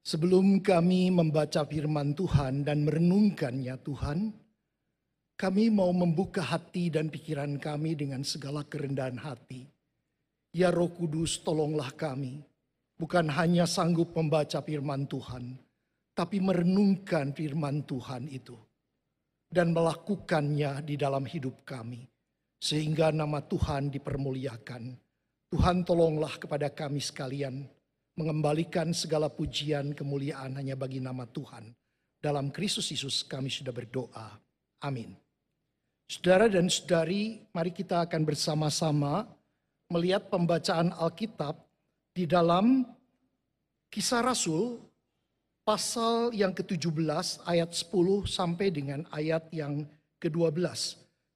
Sebelum kami membaca firman Tuhan dan merenungkannya Tuhan, kami mau membuka hati dan pikiran kami dengan segala kerendahan hati. Ya Roh Kudus, tolonglah kami, bukan hanya sanggup membaca firman Tuhan, tapi merenungkan firman Tuhan itu dan melakukannya di dalam hidup kami, sehingga nama Tuhan dipermuliakan. Tuhan, tolonglah kepada kami sekalian mengembalikan segala pujian kemuliaan hanya bagi nama Tuhan. Dalam Kristus Yesus kami sudah berdoa. Amin. Saudara dan saudari, mari kita akan bersama-sama melihat pembacaan Alkitab di dalam Kisah Rasul pasal yang ke-17 ayat 10 sampai dengan ayat yang ke-12.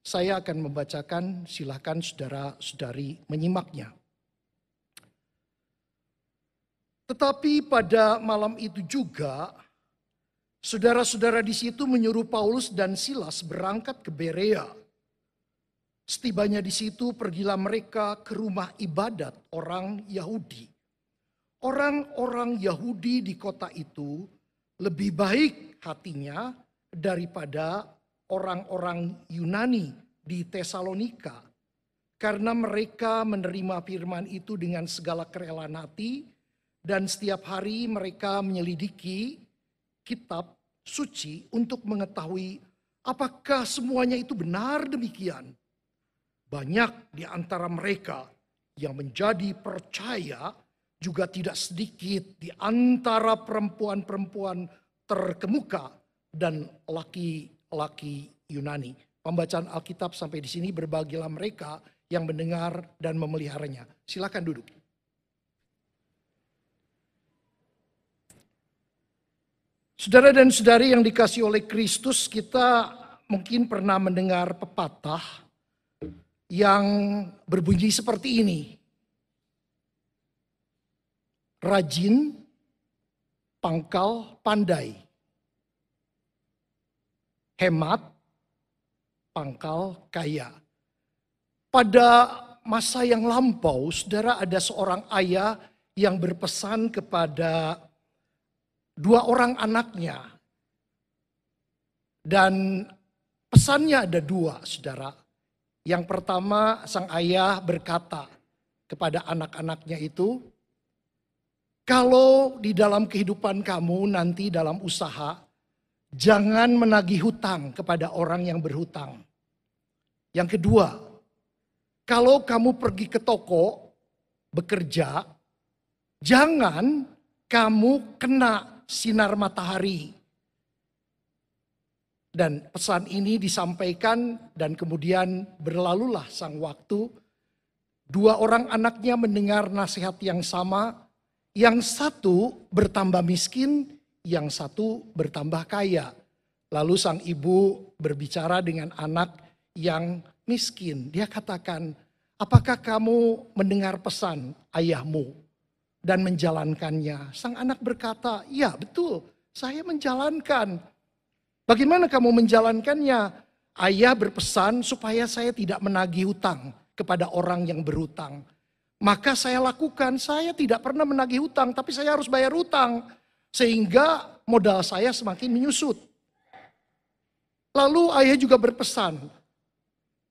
Saya akan membacakan, silahkan saudara-saudari menyimaknya. Tetapi pada malam itu juga, saudara-saudara di situ menyuruh Paulus dan Silas berangkat ke Berea. Setibanya di situ pergilah mereka ke rumah ibadat orang Yahudi. Orang-orang Yahudi di kota itu lebih baik hatinya daripada orang-orang Yunani di Tesalonika. Karena mereka menerima firman itu dengan segala kerelaan hati dan setiap hari mereka menyelidiki kitab suci untuk mengetahui apakah semuanya itu benar demikian. Banyak di antara mereka yang menjadi percaya juga tidak sedikit di antara perempuan-perempuan terkemuka dan laki-laki Yunani. Pembacaan Alkitab sampai di sini berbagilah mereka yang mendengar dan memeliharanya. Silakan duduk. Saudara dan saudari yang dikasih oleh Kristus, kita mungkin pernah mendengar pepatah yang berbunyi seperti ini. Rajin, pangkal, pandai. Hemat, pangkal, kaya. Pada masa yang lampau, saudara ada seorang ayah yang berpesan kepada dua orang anaknya. Dan pesannya ada dua, saudara. Yang pertama, sang ayah berkata kepada anak-anaknya itu, kalau di dalam kehidupan kamu nanti dalam usaha, jangan menagih hutang kepada orang yang berhutang. Yang kedua, kalau kamu pergi ke toko bekerja, jangan kamu kena sinar matahari. Dan pesan ini disampaikan dan kemudian berlalulah sang waktu. Dua orang anaknya mendengar nasihat yang sama. Yang satu bertambah miskin, yang satu bertambah kaya. Lalu sang ibu berbicara dengan anak yang miskin. Dia katakan, apakah kamu mendengar pesan ayahmu? Dan menjalankannya. Sang anak berkata, "Ya, betul, saya menjalankan." Bagaimana kamu menjalankannya? Ayah berpesan supaya saya tidak menagih hutang kepada orang yang berhutang. Maka saya lakukan, saya tidak pernah menagih hutang, tapi saya harus bayar hutang. Sehingga modal saya semakin menyusut. Lalu ayah juga berpesan,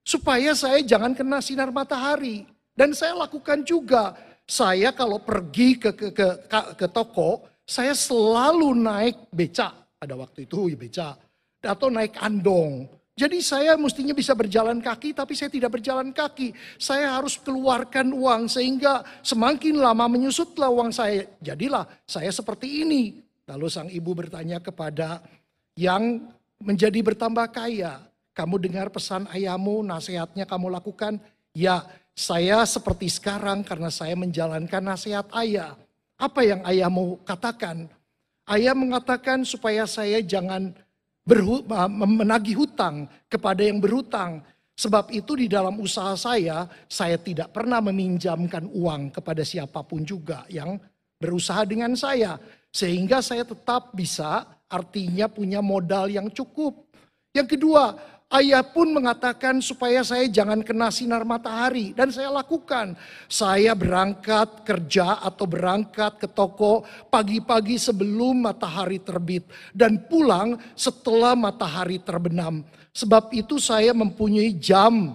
supaya saya jangan kena sinar matahari. Dan saya lakukan juga, saya kalau pergi ke, ke, ke, ke, ke toko, saya selalu naik beca. Ada waktu itu ya beca. Atau naik andong. Jadi saya mestinya bisa berjalan kaki, tapi saya tidak berjalan kaki. Saya harus keluarkan uang sehingga semakin lama menyusutlah uang saya. Jadilah saya seperti ini. Lalu sang ibu bertanya kepada yang menjadi bertambah kaya. Kamu dengar pesan ayahmu, nasihatnya kamu lakukan. Ya, saya seperti sekarang karena saya menjalankan nasihat ayah. Apa yang ayah mau katakan? Ayah mengatakan supaya saya jangan berhu, menagih hutang kepada yang berhutang. Sebab itu di dalam usaha saya, saya tidak pernah meminjamkan uang kepada siapa pun juga yang berusaha dengan saya. Sehingga saya tetap bisa artinya punya modal yang cukup. Yang kedua, Ayah pun mengatakan supaya saya jangan kena sinar matahari. Dan saya lakukan. Saya berangkat kerja atau berangkat ke toko pagi-pagi sebelum matahari terbit. Dan pulang setelah matahari terbenam. Sebab itu saya mempunyai jam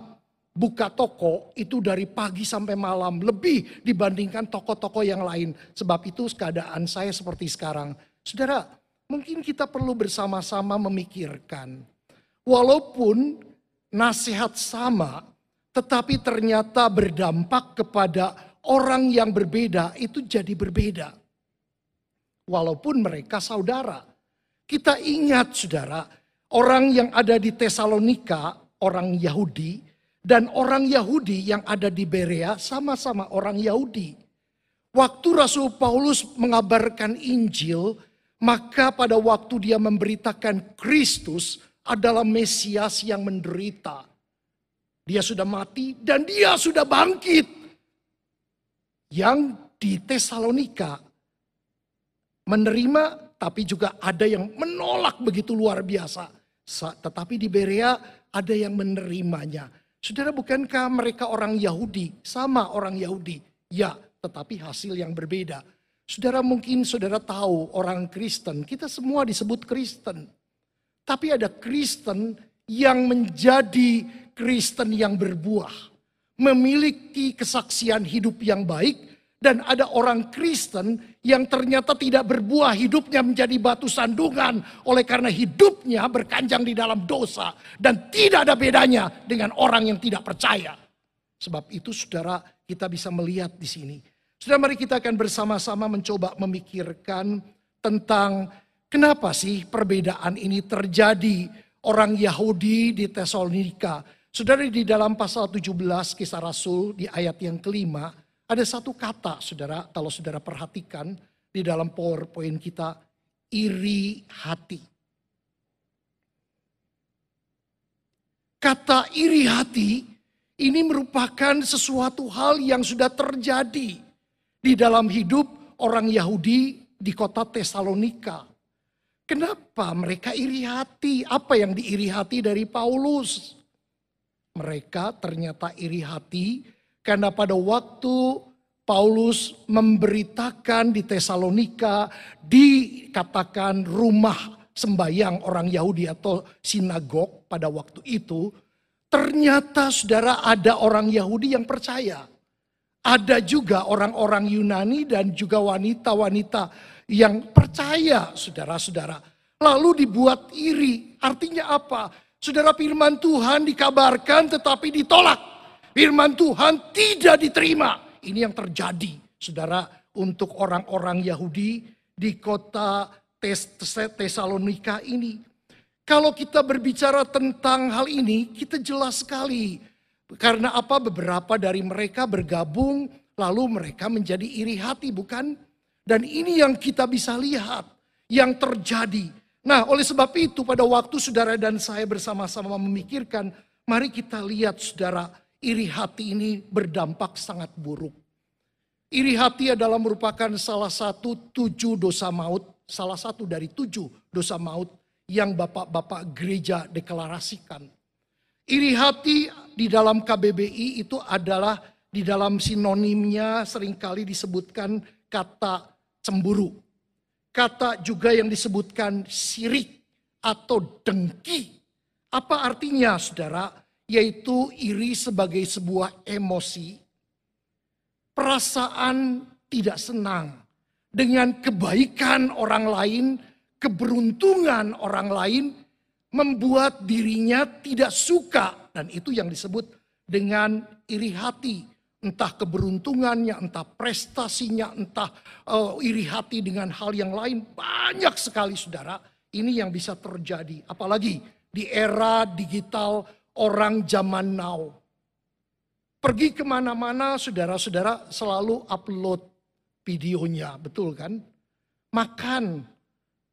buka toko itu dari pagi sampai malam. Lebih dibandingkan toko-toko yang lain. Sebab itu keadaan saya seperti sekarang. Saudara, mungkin kita perlu bersama-sama memikirkan Walaupun nasihat sama, tetapi ternyata berdampak kepada orang yang berbeda itu jadi berbeda. Walaupun mereka saudara. Kita ingat saudara, orang yang ada di Tesalonika, orang Yahudi, dan orang Yahudi yang ada di Berea sama-sama orang Yahudi. Waktu Rasul Paulus mengabarkan Injil, maka pada waktu dia memberitakan Kristus, adalah Mesias yang menderita. Dia sudah mati dan dia sudah bangkit. Yang di Tesalonika menerima tapi juga ada yang menolak begitu luar biasa. Tetapi di Berea ada yang menerimanya. Saudara bukankah mereka orang Yahudi? Sama orang Yahudi. Ya, tetapi hasil yang berbeda. Saudara mungkin saudara tahu orang Kristen, kita semua disebut Kristen. Tapi ada Kristen yang menjadi Kristen yang berbuah. Memiliki kesaksian hidup yang baik. Dan ada orang Kristen yang ternyata tidak berbuah hidupnya menjadi batu sandungan. Oleh karena hidupnya berkanjang di dalam dosa. Dan tidak ada bedanya dengan orang yang tidak percaya. Sebab itu saudara kita bisa melihat di sini. Saudara mari kita akan bersama-sama mencoba memikirkan tentang Kenapa sih perbedaan ini terjadi orang Yahudi di Tesalonika? Saudara di dalam pasal 17 kisah Rasul di ayat yang kelima, ada satu kata saudara, kalau saudara perhatikan di dalam powerpoint kita, iri hati. Kata iri hati ini merupakan sesuatu hal yang sudah terjadi di dalam hidup orang Yahudi di kota Tesalonika. Kenapa mereka iri hati? Apa yang diiri hati dari Paulus? Mereka ternyata iri hati karena pada waktu Paulus memberitakan di Tesalonika dikatakan rumah sembayang orang Yahudi atau sinagog pada waktu itu. Ternyata saudara ada orang Yahudi yang percaya. Ada juga orang-orang Yunani dan juga wanita-wanita yang percaya saudara-saudara. Lalu dibuat iri. Artinya apa? Saudara firman Tuhan dikabarkan tetapi ditolak. Firman Tuhan tidak diterima. Ini yang terjadi saudara untuk orang-orang Yahudi di kota Tesalonika ini. Kalau kita berbicara tentang hal ini, kita jelas sekali. Karena apa beberapa dari mereka bergabung lalu mereka menjadi iri hati bukan? Dan ini yang kita bisa lihat yang terjadi. Nah, oleh sebab itu pada waktu saudara dan saya bersama-sama memikirkan, mari kita lihat saudara, iri hati ini berdampak sangat buruk. Iri hati adalah merupakan salah satu tujuh dosa maut, salah satu dari tujuh dosa maut yang bapak-bapak gereja deklarasikan. Iri hati di dalam KBBI itu adalah di dalam sinonimnya sering kali disebutkan kata cemburu. Kata juga yang disebutkan sirik atau dengki. Apa artinya saudara? Yaitu iri sebagai sebuah emosi. Perasaan tidak senang dengan kebaikan orang lain, keberuntungan orang lain, membuat dirinya tidak suka. Dan itu yang disebut dengan iri hati entah keberuntungannya, entah prestasinya, entah uh, iri hati dengan hal yang lain. Banyak sekali saudara, ini yang bisa terjadi. Apalagi di era digital orang zaman now. Pergi ke mana-mana saudara-saudara selalu upload videonya, betul kan? Makan,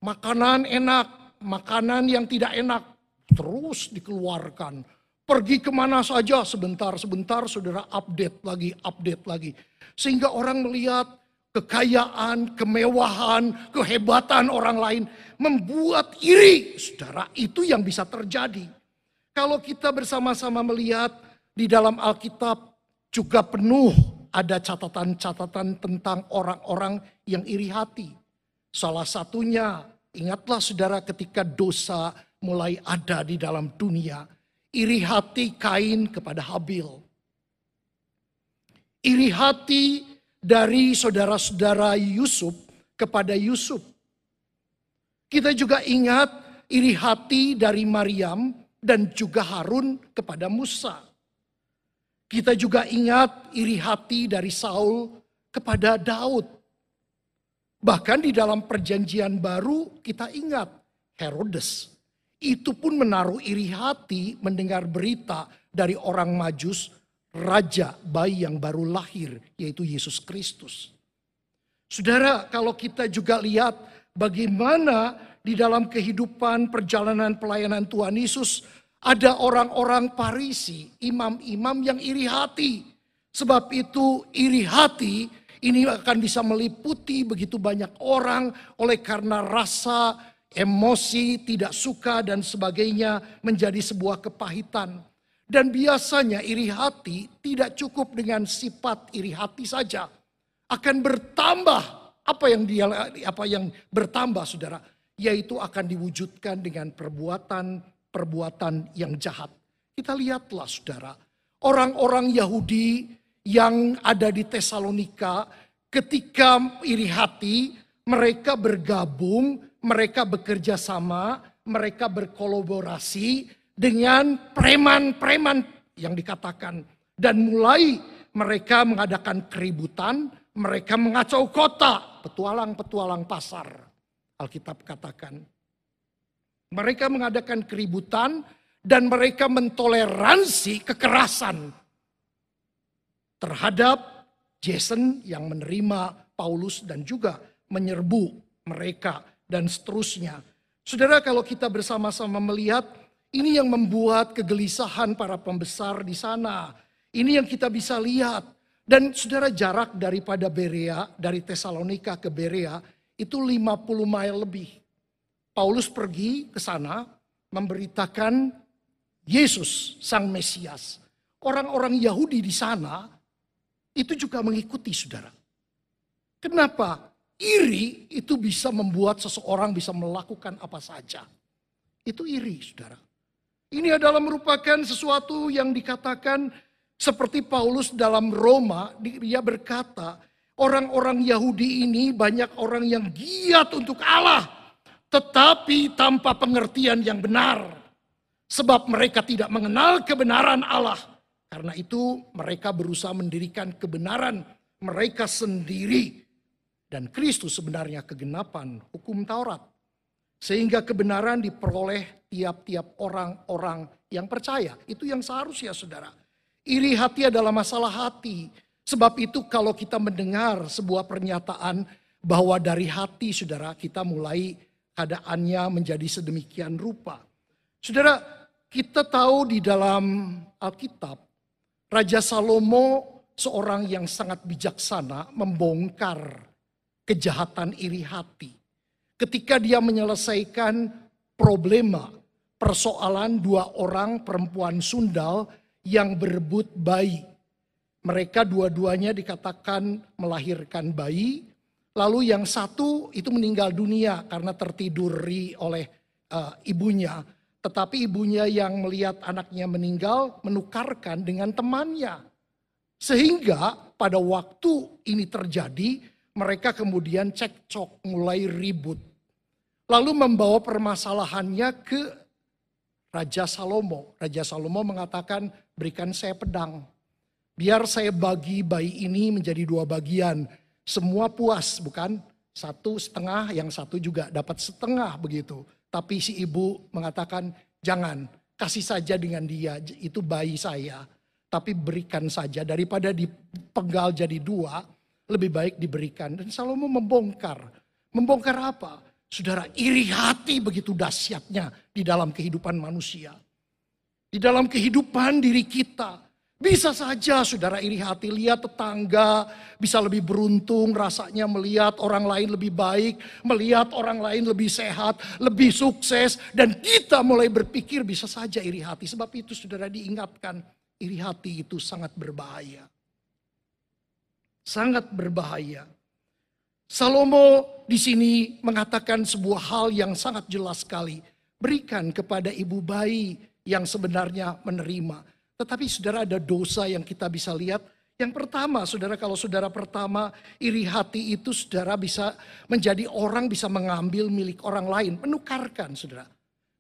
makanan enak, makanan yang tidak enak, terus dikeluarkan Pergi ke mana saja sebentar-sebentar saudara update lagi, update lagi. Sehingga orang melihat kekayaan, kemewahan, kehebatan orang lain. Membuat iri. Saudara itu yang bisa terjadi. kalau kita bersama-sama melihat di dalam Alkitab juga penuh ada catatan-catatan tentang orang-orang yang iri hati. Salah satunya, ingatlah saudara ketika dosa mulai ada di dalam dunia. Iri hati Kain kepada Habil. Iri hati dari saudara-saudara Yusuf kepada Yusuf. Kita juga ingat iri hati dari Maryam dan juga Harun kepada Musa. Kita juga ingat iri hati dari Saul kepada Daud. Bahkan di dalam perjanjian baru kita ingat Herodes. Itu pun menaruh iri hati mendengar berita dari orang majus raja bayi yang baru lahir yaitu Yesus Kristus. Saudara kalau kita juga lihat bagaimana di dalam kehidupan perjalanan pelayanan Tuhan Yesus ada orang-orang Parisi, imam-imam yang iri hati. Sebab itu iri hati ini akan bisa meliputi begitu banyak orang oleh karena rasa, emosi, tidak suka dan sebagainya menjadi sebuah kepahitan. Dan biasanya iri hati tidak cukup dengan sifat iri hati saja. Akan bertambah apa yang dia apa yang bertambah Saudara, yaitu akan diwujudkan dengan perbuatan perbuatan yang jahat. Kita lihatlah saudara, orang-orang Yahudi yang ada di Tesalonika ketika iri hati, mereka bergabung, mereka bekerja sama, mereka berkolaborasi dengan preman-preman yang dikatakan. Dan mulai mereka mengadakan keributan, mereka mengacau kota, petualang-petualang pasar. Alkitab katakan. Mereka mengadakan keributan dan mereka mentoleransi kekerasan terhadap Jason yang menerima Paulus dan juga menyerbu mereka dan seterusnya. Saudara kalau kita bersama-sama melihat ini yang membuat kegelisahan para pembesar di sana. Ini yang kita bisa lihat. Dan saudara jarak daripada Berea, dari Tesalonika ke Berea itu 50 mile lebih. Paulus pergi ke sana memberitakan Yesus sang Mesias. Orang-orang Yahudi di sana itu juga mengikuti saudara. Kenapa? Iri itu bisa membuat seseorang bisa melakukan apa saja. Itu iri saudara. Ini adalah merupakan sesuatu yang dikatakan seperti Paulus dalam Roma, dia berkata, orang-orang Yahudi ini banyak orang yang giat untuk Allah, tetapi tanpa pengertian yang benar. Sebab mereka tidak mengenal kebenaran Allah. Karena itu mereka berusaha mendirikan kebenaran mereka sendiri. Dan Kristus sebenarnya kegenapan hukum Taurat. Sehingga kebenaran diperoleh tiap-tiap orang-orang yang percaya. Itu yang seharusnya saudara. Iri hati adalah masalah hati. Sebab itu kalau kita mendengar sebuah pernyataan bahwa dari hati saudara kita mulai keadaannya menjadi sedemikian rupa. Saudara, kita tahu di dalam Alkitab, Raja Salomo seorang yang sangat bijaksana membongkar kejahatan iri hati. Ketika dia menyelesaikan problema persoalan dua orang perempuan sundal yang berebut bayi. Mereka dua-duanya dikatakan melahirkan bayi, Lalu yang satu itu meninggal dunia karena tertiduri oleh uh, ibunya. Tetapi ibunya yang melihat anaknya meninggal menukarkan dengan temannya. Sehingga pada waktu ini terjadi mereka kemudian cekcok mulai ribut. Lalu membawa permasalahannya ke Raja Salomo. Raja Salomo mengatakan berikan saya pedang. Biar saya bagi bayi ini menjadi dua bagian semua puas bukan? Satu setengah, yang satu juga dapat setengah begitu. Tapi si ibu mengatakan jangan, kasih saja dengan dia, itu bayi saya. Tapi berikan saja daripada dipenggal jadi dua, lebih baik diberikan. Dan Salomo membongkar. Membongkar apa? Saudara iri hati begitu dahsyatnya di dalam kehidupan manusia. Di dalam kehidupan diri kita. Bisa saja saudara iri hati lihat tetangga bisa lebih beruntung rasanya melihat orang lain lebih baik, melihat orang lain lebih sehat, lebih sukses. Dan kita mulai berpikir bisa saja iri hati. Sebab itu saudara diingatkan iri hati itu sangat berbahaya. Sangat berbahaya. Salomo di sini mengatakan sebuah hal yang sangat jelas sekali. Berikan kepada ibu bayi yang sebenarnya menerima tetapi saudara ada dosa yang kita bisa lihat. Yang pertama, saudara kalau saudara pertama iri hati itu saudara bisa menjadi orang bisa mengambil milik orang lain. Menukarkan saudara.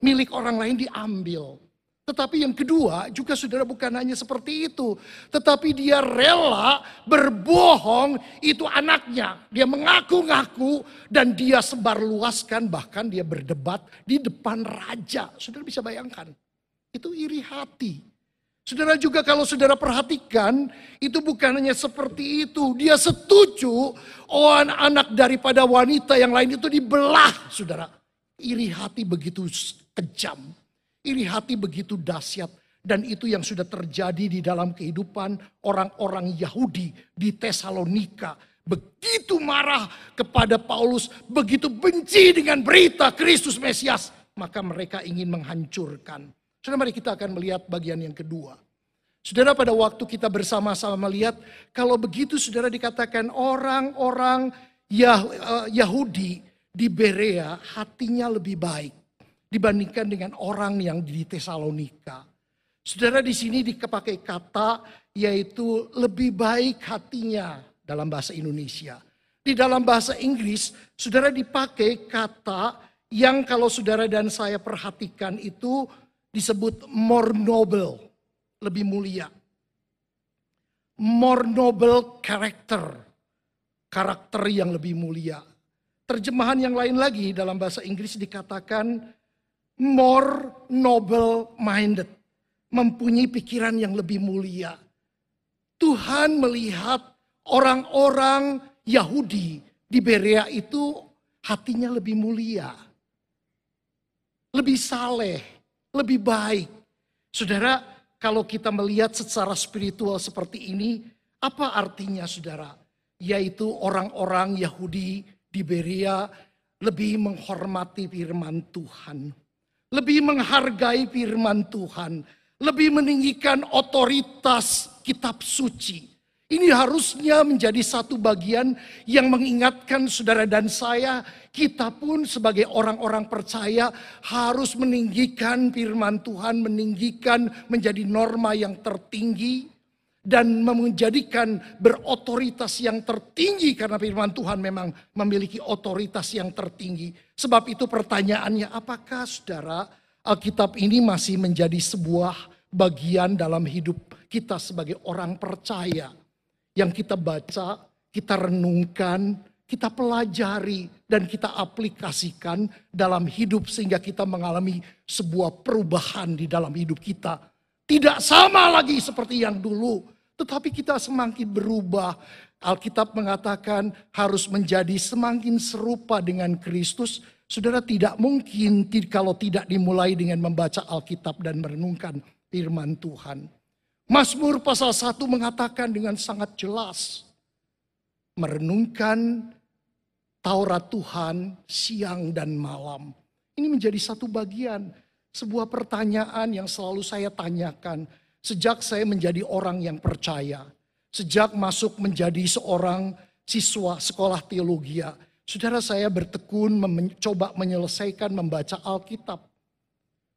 Milik orang lain diambil. Tetapi yang kedua juga saudara bukan hanya seperti itu. Tetapi dia rela berbohong itu anaknya. Dia mengaku-ngaku dan dia sebarluaskan bahkan dia berdebat di depan raja. Saudara bisa bayangkan. Itu iri hati. Saudara juga kalau saudara perhatikan, itu bukan hanya seperti itu. Dia setuju, oh anak daripada wanita yang lain itu dibelah, saudara. Iri hati begitu kejam. Iri hati begitu dahsyat. Dan itu yang sudah terjadi di dalam kehidupan orang-orang Yahudi di Tesalonika. Begitu marah kepada Paulus, begitu benci dengan berita Kristus Mesias. Maka mereka ingin menghancurkan. Saudara mari kita akan melihat bagian yang kedua. Saudara pada waktu kita bersama-sama melihat kalau begitu saudara dikatakan orang-orang eh, Yahudi di Berea hatinya lebih baik dibandingkan dengan orang yang di Tesalonika. Saudara di sini dipakai kata yaitu lebih baik hatinya dalam bahasa Indonesia. Di dalam bahasa Inggris, saudara dipakai kata yang kalau saudara dan saya perhatikan itu disebut more noble, lebih mulia. More noble character, karakter yang lebih mulia. Terjemahan yang lain lagi dalam bahasa Inggris dikatakan more noble minded, mempunyai pikiran yang lebih mulia. Tuhan melihat orang-orang Yahudi di Berea itu hatinya lebih mulia. Lebih saleh, lebih baik. Saudara, kalau kita melihat secara spiritual seperti ini, apa artinya saudara? Yaitu orang-orang Yahudi di Beria lebih menghormati firman Tuhan. Lebih menghargai firman Tuhan. Lebih meninggikan otoritas kitab suci. Ini harusnya menjadi satu bagian yang mengingatkan saudara dan saya, kita pun sebagai orang-orang percaya harus meninggikan firman Tuhan, meninggikan menjadi norma yang tertinggi dan menjadikan berotoritas yang tertinggi karena firman Tuhan memang memiliki otoritas yang tertinggi. Sebab itu pertanyaannya apakah saudara Alkitab ini masih menjadi sebuah bagian dalam hidup kita sebagai orang percaya? yang kita baca, kita renungkan, kita pelajari, dan kita aplikasikan dalam hidup sehingga kita mengalami sebuah perubahan di dalam hidup kita. Tidak sama lagi seperti yang dulu, tetapi kita semakin berubah. Alkitab mengatakan harus menjadi semakin serupa dengan Kristus. Saudara tidak mungkin kalau tidak dimulai dengan membaca Alkitab dan merenungkan firman Tuhan. Mazmur pasal 1 mengatakan dengan sangat jelas. Merenungkan Taurat Tuhan siang dan malam. Ini menjadi satu bagian. Sebuah pertanyaan yang selalu saya tanyakan. Sejak saya menjadi orang yang percaya. Sejak masuk menjadi seorang siswa sekolah teologi. Saudara saya bertekun mencoba menyelesaikan membaca Alkitab.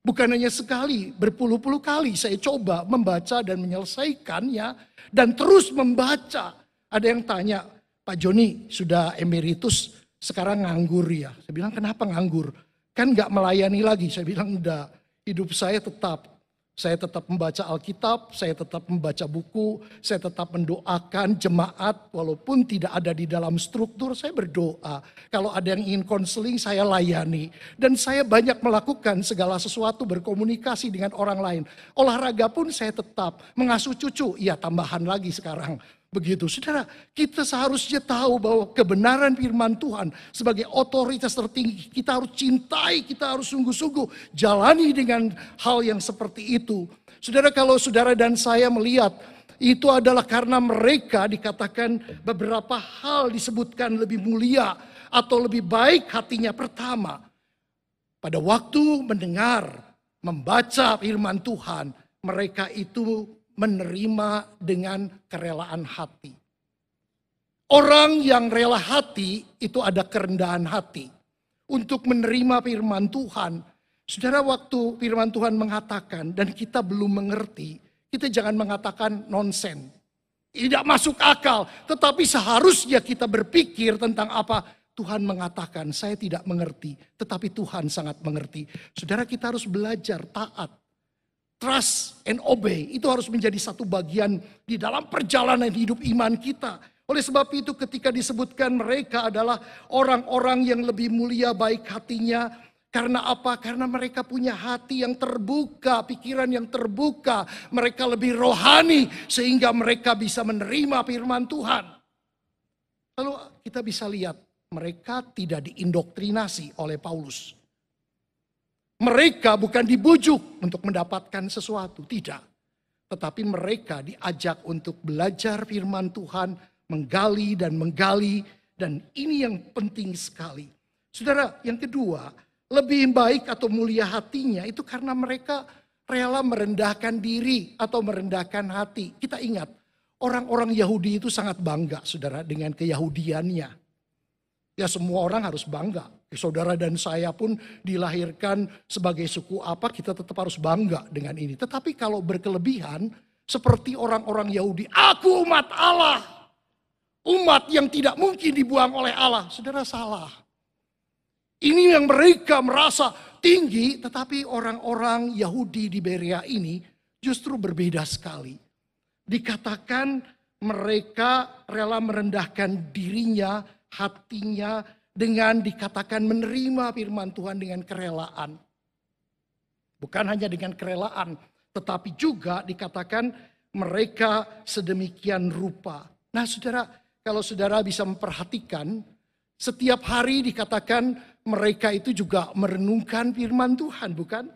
Bukan hanya sekali, berpuluh-puluh kali saya coba membaca dan menyelesaikannya dan terus membaca. Ada yang tanya, Pak Joni sudah emeritus, sekarang nganggur ya. Saya bilang kenapa nganggur? Kan gak melayani lagi. Saya bilang enggak, hidup saya tetap saya tetap membaca Alkitab, saya tetap membaca buku, saya tetap mendoakan jemaat walaupun tidak ada di dalam struktur, saya berdoa. Kalau ada yang ingin konseling, saya layani. Dan saya banyak melakukan segala sesuatu berkomunikasi dengan orang lain. Olahraga pun saya tetap mengasuh cucu, iya tambahan lagi sekarang. Begitu, saudara, kita seharusnya tahu bahwa kebenaran firman Tuhan sebagai otoritas tertinggi, kita harus cintai, kita harus sungguh-sungguh jalani dengan hal yang seperti itu. Saudara kalau saudara dan saya melihat itu adalah karena mereka dikatakan beberapa hal disebutkan lebih mulia atau lebih baik hatinya pertama. Pada waktu mendengar, membaca firman Tuhan, mereka itu menerima dengan kerelaan hati. Orang yang rela hati itu ada kerendahan hati untuk menerima firman Tuhan. Saudara waktu firman Tuhan mengatakan dan kita belum mengerti, kita jangan mengatakan nonsen. Tidak masuk akal. Tetapi seharusnya kita berpikir tentang apa Tuhan mengatakan. Saya tidak mengerti. Tetapi Tuhan sangat mengerti. Saudara kita harus belajar taat. Trust and obey. Itu harus menjadi satu bagian di dalam perjalanan hidup iman kita. Oleh sebab itu ketika disebutkan mereka adalah orang-orang yang lebih mulia baik hatinya, karena apa? Karena mereka punya hati yang terbuka, pikiran yang terbuka. Mereka lebih rohani sehingga mereka bisa menerima firman Tuhan. Lalu kita bisa lihat mereka tidak diindoktrinasi oleh Paulus. Mereka bukan dibujuk untuk mendapatkan sesuatu, tidak. Tetapi mereka diajak untuk belajar firman Tuhan, menggali dan menggali. Dan ini yang penting sekali. Saudara, yang kedua, lebih baik atau mulia hatinya itu karena mereka rela merendahkan diri atau merendahkan hati. Kita ingat, orang-orang Yahudi itu sangat bangga saudara dengan keyahudiannya. Ya semua orang harus bangga. Saudara dan saya pun dilahirkan sebagai suku apa, kita tetap harus bangga dengan ini. Tetapi kalau berkelebihan, seperti orang-orang Yahudi, aku umat Allah. Umat yang tidak mungkin dibuang oleh Allah. Saudara salah. Ini yang mereka merasa tinggi, tetapi orang-orang Yahudi di Berea ini justru berbeda sekali. Dikatakan mereka rela merendahkan dirinya, hatinya, dengan dikatakan menerima firman Tuhan dengan kerelaan. Bukan hanya dengan kerelaan, tetapi juga dikatakan mereka sedemikian rupa. Nah saudara, kalau saudara bisa memperhatikan, setiap hari dikatakan mereka itu juga merenungkan firman Tuhan, bukan?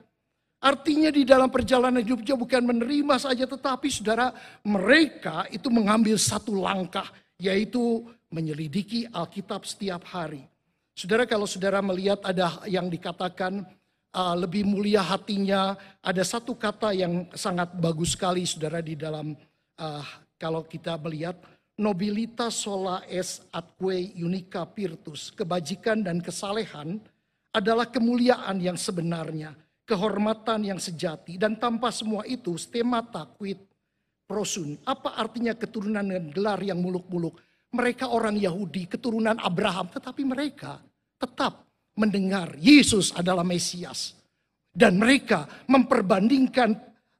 Artinya di dalam perjalanan hidupnya bukan menerima saja, tetapi saudara mereka itu mengambil satu langkah, yaitu menyelidiki Alkitab setiap hari. Saudara kalau saudara melihat ada yang dikatakan uh, lebih mulia hatinya, ada satu kata yang sangat bagus sekali saudara di dalam uh, kalau kita melihat nobilitas sola es atque unica virtus, kebajikan dan kesalehan adalah kemuliaan yang sebenarnya, kehormatan yang sejati, dan tanpa semua itu stemata quid prosun. Apa artinya keturunan dan gelar yang muluk-muluk? Mereka orang Yahudi, keturunan Abraham, tetapi mereka tetap mendengar Yesus adalah Mesias. Dan mereka memperbandingkan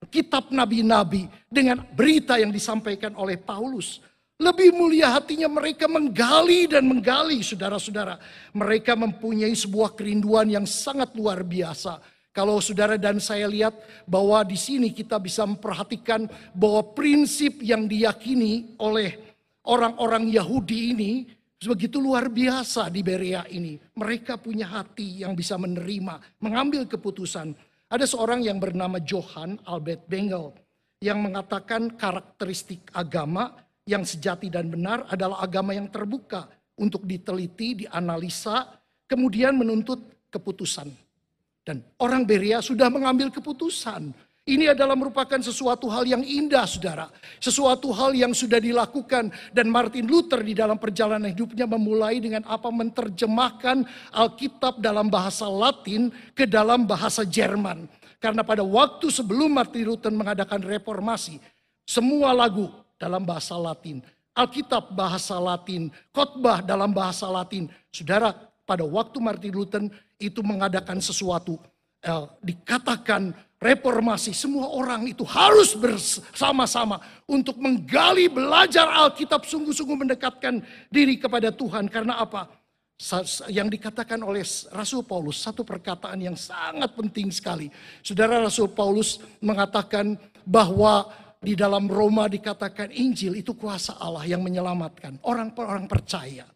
kitab nabi-nabi dengan berita yang disampaikan oleh Paulus lebih mulia hatinya mereka menggali dan menggali saudara-saudara. Mereka mempunyai sebuah kerinduan yang sangat luar biasa. Kalau saudara dan saya lihat bahwa di sini kita bisa memperhatikan bahwa prinsip yang diyakini oleh orang-orang Yahudi ini begitu luar biasa di Berea ini. Mereka punya hati yang bisa menerima, mengambil keputusan. Ada seorang yang bernama Johann Albert Bengel yang mengatakan karakteristik agama yang sejati dan benar adalah agama yang terbuka untuk diteliti, dianalisa, kemudian menuntut keputusan. Dan orang Beria sudah mengambil keputusan. Ini adalah merupakan sesuatu hal yang indah, saudara. Sesuatu hal yang sudah dilakukan. Dan Martin Luther di dalam perjalanan hidupnya memulai dengan apa menerjemahkan Alkitab dalam bahasa Latin ke dalam bahasa Jerman. Karena pada waktu sebelum Martin Luther mengadakan reformasi, semua lagu dalam bahasa Latin. Alkitab bahasa Latin, khotbah dalam bahasa Latin. Saudara, pada waktu Martin Luther itu mengadakan sesuatu, eh, dikatakan reformasi, semua orang itu harus bersama-sama untuk menggali, belajar Alkitab, sungguh-sungguh mendekatkan diri kepada Tuhan. Karena apa? Yang dikatakan oleh Rasul Paulus, satu perkataan yang sangat penting sekali. Saudara Rasul Paulus mengatakan bahwa di dalam Roma dikatakan Injil itu kuasa Allah yang menyelamatkan. Orang-orang percaya.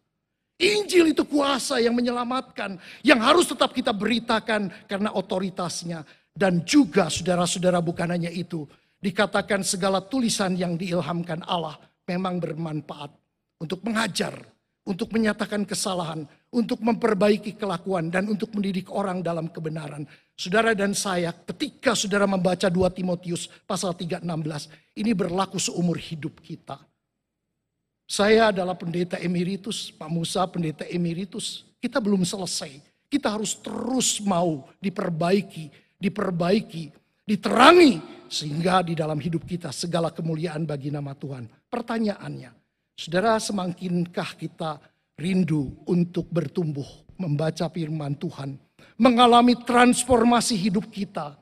Injil itu kuasa yang menyelamatkan. Yang harus tetap kita beritakan karena otoritasnya. Dan juga saudara-saudara bukan hanya itu. Dikatakan segala tulisan yang diilhamkan Allah memang bermanfaat untuk mengajar, untuk menyatakan kesalahan, untuk memperbaiki kelakuan, dan untuk mendidik orang dalam kebenaran. Saudara dan saya, ketika saudara membaca 2 Timotius pasal 3:16, ini berlaku seumur hidup kita. Saya adalah pendeta emeritus, Pak Musa pendeta emeritus. Kita belum selesai. Kita harus terus mau diperbaiki, diperbaiki, diterangi sehingga di dalam hidup kita segala kemuliaan bagi nama Tuhan. Pertanyaannya, Saudara, semakinkah kita rindu untuk bertumbuh, membaca firman Tuhan, mengalami transformasi hidup kita.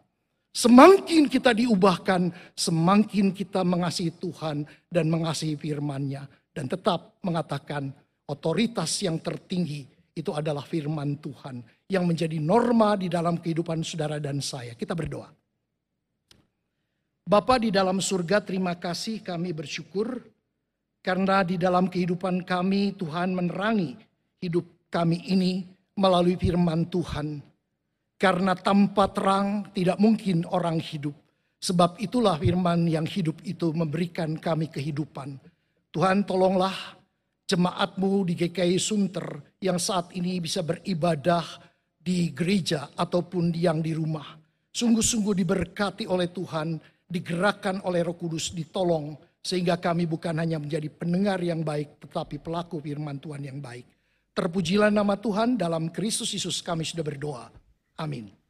Semakin kita diubahkan, semakin kita mengasihi Tuhan dan mengasihi firman-Nya. Dan tetap mengatakan otoritas yang tertinggi itu adalah firman Tuhan. Yang menjadi norma di dalam kehidupan saudara dan saya. Kita berdoa. Bapa di dalam surga terima kasih kami bersyukur karena di dalam kehidupan kami Tuhan menerangi hidup kami ini melalui firman Tuhan. Karena tanpa terang tidak mungkin orang hidup. Sebab itulah firman yang hidup itu memberikan kami kehidupan. Tuhan tolonglah jemaatmu di GKI Sunter yang saat ini bisa beribadah di gereja ataupun yang di rumah. Sungguh-sungguh diberkati oleh Tuhan, digerakkan oleh roh kudus, ditolong sehingga kami bukan hanya menjadi pendengar yang baik, tetapi pelaku firman Tuhan yang baik. Terpujilah nama Tuhan dalam Kristus Yesus kami sudah berdoa. Amin.